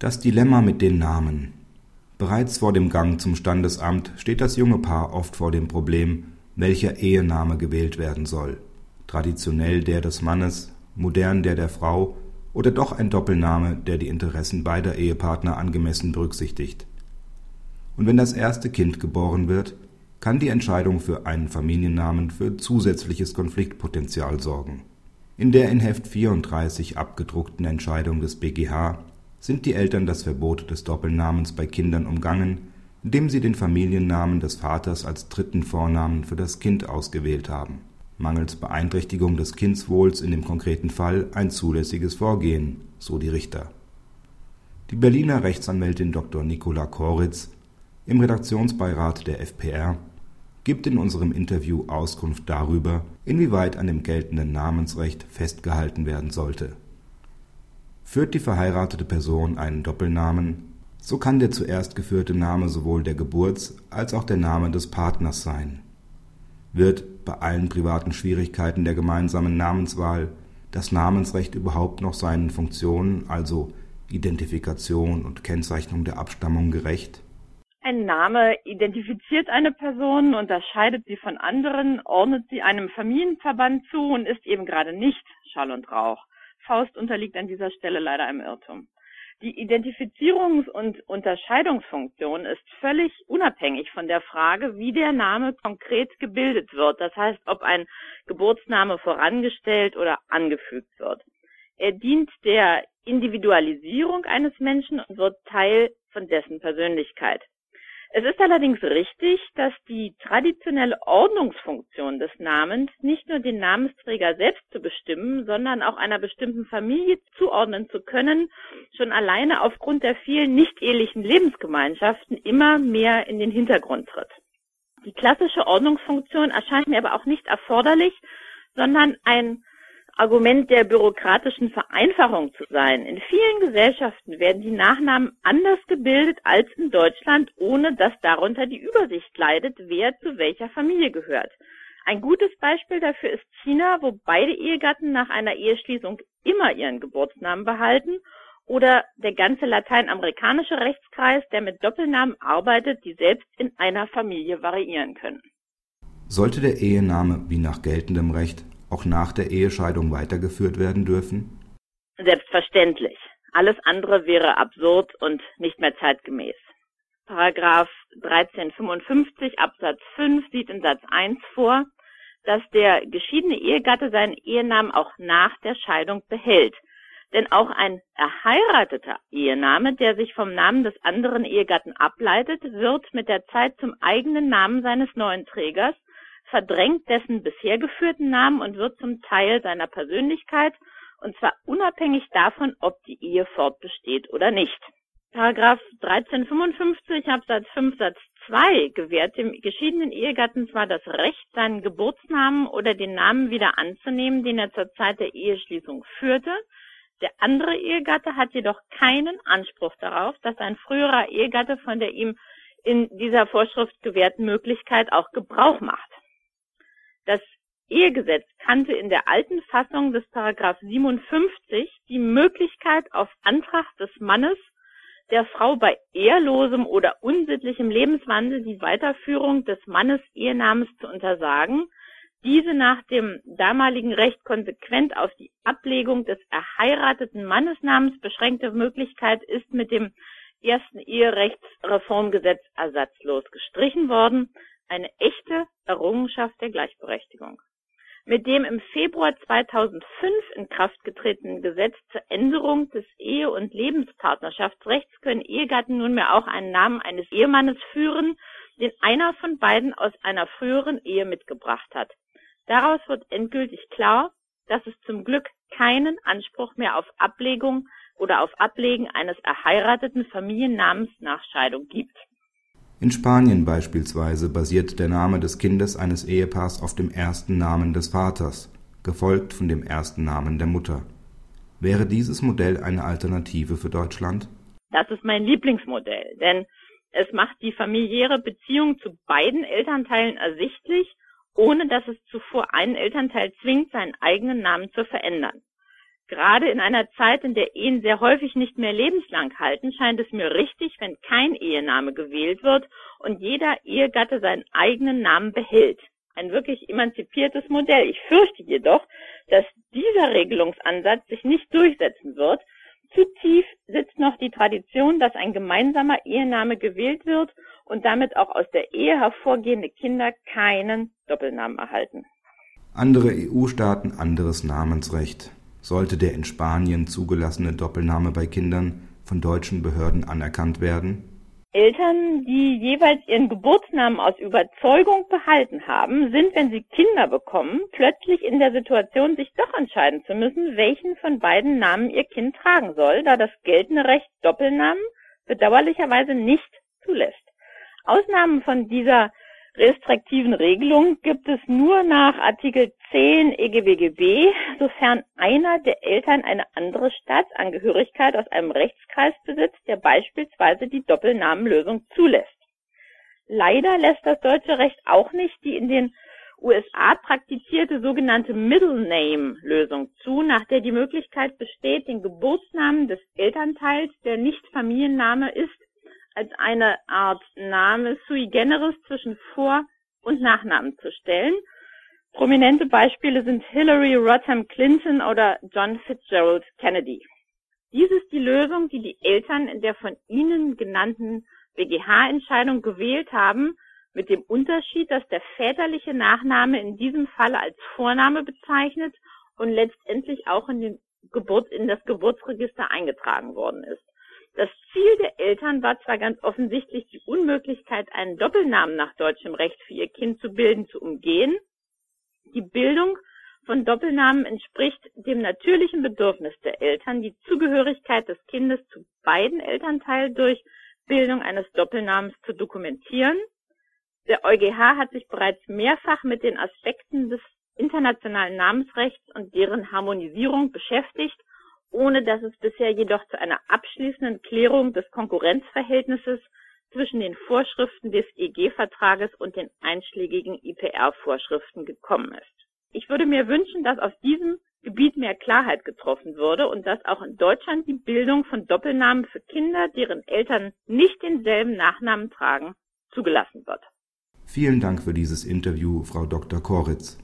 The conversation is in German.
Das Dilemma mit den Namen. Bereits vor dem Gang zum Standesamt steht das junge Paar oft vor dem Problem, welcher Ehename gewählt werden soll. Traditionell der des Mannes, modern der der Frau oder doch ein Doppelname, der die Interessen beider Ehepartner angemessen berücksichtigt. Und wenn das erste Kind geboren wird, kann die Entscheidung für einen Familiennamen für zusätzliches Konfliktpotenzial sorgen. In der in Heft 34 abgedruckten Entscheidung des BGH sind die Eltern das Verbot des Doppelnamens bei Kindern umgangen, indem sie den Familiennamen des Vaters als dritten Vornamen für das Kind ausgewählt haben. Mangels Beeinträchtigung des Kindswohls in dem konkreten Fall ein zulässiges Vorgehen, so die Richter. Die Berliner Rechtsanwältin Dr. Nicola Koritz im Redaktionsbeirat der FPR gibt in unserem Interview Auskunft darüber, inwieweit an dem geltenden Namensrecht festgehalten werden sollte Führt die verheiratete Person einen Doppelnamen, so kann der zuerst geführte Name sowohl der Geburts als auch der Name des Partners sein. Wird bei allen privaten Schwierigkeiten der gemeinsamen Namenswahl das Namensrecht überhaupt noch seinen Funktionen, also Identifikation und Kennzeichnung der Abstammung gerecht? Ein Name identifiziert eine Person, unterscheidet sie von anderen, ordnet sie einem Familienverband zu und ist eben gerade nicht Schall und Rauch. Faust unterliegt an dieser Stelle leider einem Irrtum. Die Identifizierungs- und Unterscheidungsfunktion ist völlig unabhängig von der Frage, wie der Name konkret gebildet wird. Das heißt, ob ein Geburtsname vorangestellt oder angefügt wird. Er dient der Individualisierung eines Menschen und wird Teil von dessen Persönlichkeit. Es ist allerdings richtig, dass die traditionelle Ordnungsfunktion des Namens nicht nur den Namensträger selbst zu bestimmen, sondern auch einer bestimmten Familie zuordnen zu können, schon alleine aufgrund der vielen nicht-ehelichen Lebensgemeinschaften immer mehr in den Hintergrund tritt. Die klassische Ordnungsfunktion erscheint mir aber auch nicht erforderlich, sondern ein Argument der bürokratischen Vereinfachung zu sein. In vielen Gesellschaften werden die Nachnamen anders gebildet als in Deutschland, ohne dass darunter die Übersicht leidet, wer zu welcher Familie gehört. Ein gutes Beispiel dafür ist China, wo beide Ehegatten nach einer Eheschließung immer ihren Geburtsnamen behalten oder der ganze lateinamerikanische Rechtskreis, der mit Doppelnamen arbeitet, die selbst in einer Familie variieren können. Sollte der Ehename wie nach geltendem Recht auch nach der Ehescheidung weitergeführt werden dürfen? Selbstverständlich. Alles andere wäre absurd und nicht mehr zeitgemäß. Paragraph 1355 Absatz 5 sieht in Satz 1 vor, dass der geschiedene Ehegatte seinen Ehenamen auch nach der Scheidung behält. Denn auch ein erheirateter Ehename, der sich vom Namen des anderen Ehegatten ableitet, wird mit der Zeit zum eigenen Namen seines neuen Trägers verdrängt dessen bisher geführten Namen und wird zum Teil seiner Persönlichkeit, und zwar unabhängig davon, ob die Ehe fortbesteht oder nicht. Paragraph 1355 Absatz 5 Satz 2 gewährt dem geschiedenen Ehegatten zwar das Recht, seinen Geburtsnamen oder den Namen wieder anzunehmen, den er zur Zeit der Eheschließung führte. Der andere Ehegatte hat jedoch keinen Anspruch darauf, dass ein früherer Ehegatte von der ihm in dieser Vorschrift gewährten Möglichkeit auch Gebrauch macht. Das Ehegesetz kannte in der alten Fassung des Paragraph 57 die Möglichkeit auf Antrag des Mannes der Frau bei ehrlosem oder unsittlichem Lebenswandel die Weiterführung des Mannes Ehenamens zu untersagen, diese nach dem damaligen Recht konsequent auf die Ablegung des erheirateten Mannesnamens beschränkte Möglichkeit ist mit dem ersten Eherechtsreformgesetz ersatzlos gestrichen worden eine echte Errungenschaft der Gleichberechtigung. Mit dem im Februar 2005 in Kraft getretenen Gesetz zur Änderung des Ehe- und Lebenspartnerschaftsrechts können Ehegatten nunmehr auch einen Namen eines Ehemannes führen, den einer von beiden aus einer früheren Ehe mitgebracht hat. Daraus wird endgültig klar, dass es zum Glück keinen Anspruch mehr auf Ablegung oder auf Ablegen eines erheirateten Familiennamens nach Scheidung gibt in Spanien beispielsweise basiert der Name des Kindes eines Ehepaars auf dem ersten Namen des Vaters, gefolgt von dem ersten Namen der Mutter. Wäre dieses Modell eine Alternative für Deutschland? Das ist mein Lieblingsmodell, denn es macht die familiäre Beziehung zu beiden Elternteilen ersichtlich, ohne dass es zuvor einen Elternteil zwingt, seinen eigenen Namen zu verändern. Gerade in einer Zeit, in der Ehen sehr häufig nicht mehr lebenslang halten, scheint es mir richtig, wenn kein Ehename gewählt wird und jeder Ehegatte seinen eigenen Namen behält. Ein wirklich emanzipiertes Modell. Ich fürchte jedoch, dass dieser Regelungsansatz sich nicht durchsetzen wird. Zu tief sitzt noch die Tradition, dass ein gemeinsamer Ehename gewählt wird und damit auch aus der Ehe hervorgehende Kinder keinen Doppelnamen erhalten. Andere EU-Staaten anderes Namensrecht. Sollte der in Spanien zugelassene Doppelname bei Kindern von deutschen Behörden anerkannt werden? Eltern, die jeweils ihren Geburtsnamen aus Überzeugung behalten haben, sind, wenn sie Kinder bekommen, plötzlich in der Situation, sich doch entscheiden zu müssen, welchen von beiden Namen ihr Kind tragen soll, da das geltende Recht Doppelnamen bedauerlicherweise nicht zulässt. Ausnahmen von dieser restriktiven Regelung gibt es nur nach Artikel 10 EGBGB, sofern einer der Eltern eine andere Staatsangehörigkeit aus einem Rechtskreis besitzt, der beispielsweise die Doppelnamenlösung zulässt. Leider lässt das deutsche Recht auch nicht die in den USA praktizierte sogenannte Middle Name Lösung zu, nach der die Möglichkeit besteht, den Geburtsnamen des Elternteils, der nicht Familienname ist, als eine Art Name sui generis zwischen Vor- und Nachnamen zu stellen. Prominente Beispiele sind Hillary Rodham Clinton oder John Fitzgerald Kennedy. Dies ist die Lösung, die die Eltern in der von Ihnen genannten BGH-Entscheidung gewählt haben, mit dem Unterschied, dass der väterliche Nachname in diesem Falle als Vorname bezeichnet und letztendlich auch in, den Geburt, in das Geburtsregister eingetragen worden ist. Das Ziel der Eltern war zwar ganz offensichtlich die Unmöglichkeit, einen Doppelnamen nach deutschem Recht für ihr Kind zu bilden, zu umgehen. Die Bildung von Doppelnamen entspricht dem natürlichen Bedürfnis der Eltern, die Zugehörigkeit des Kindes zu beiden Elternteilen durch Bildung eines Doppelnamens zu dokumentieren. Der EuGH hat sich bereits mehrfach mit den Aspekten des internationalen Namensrechts und deren Harmonisierung beschäftigt ohne dass es bisher jedoch zu einer abschließenden Klärung des Konkurrenzverhältnisses zwischen den Vorschriften des EG-Vertrages und den einschlägigen IPR-Vorschriften gekommen ist. Ich würde mir wünschen, dass auf diesem Gebiet mehr Klarheit getroffen würde und dass auch in Deutschland die Bildung von Doppelnamen für Kinder, deren Eltern nicht denselben Nachnamen tragen, zugelassen wird. Vielen Dank für dieses Interview, Frau Dr. Koritz.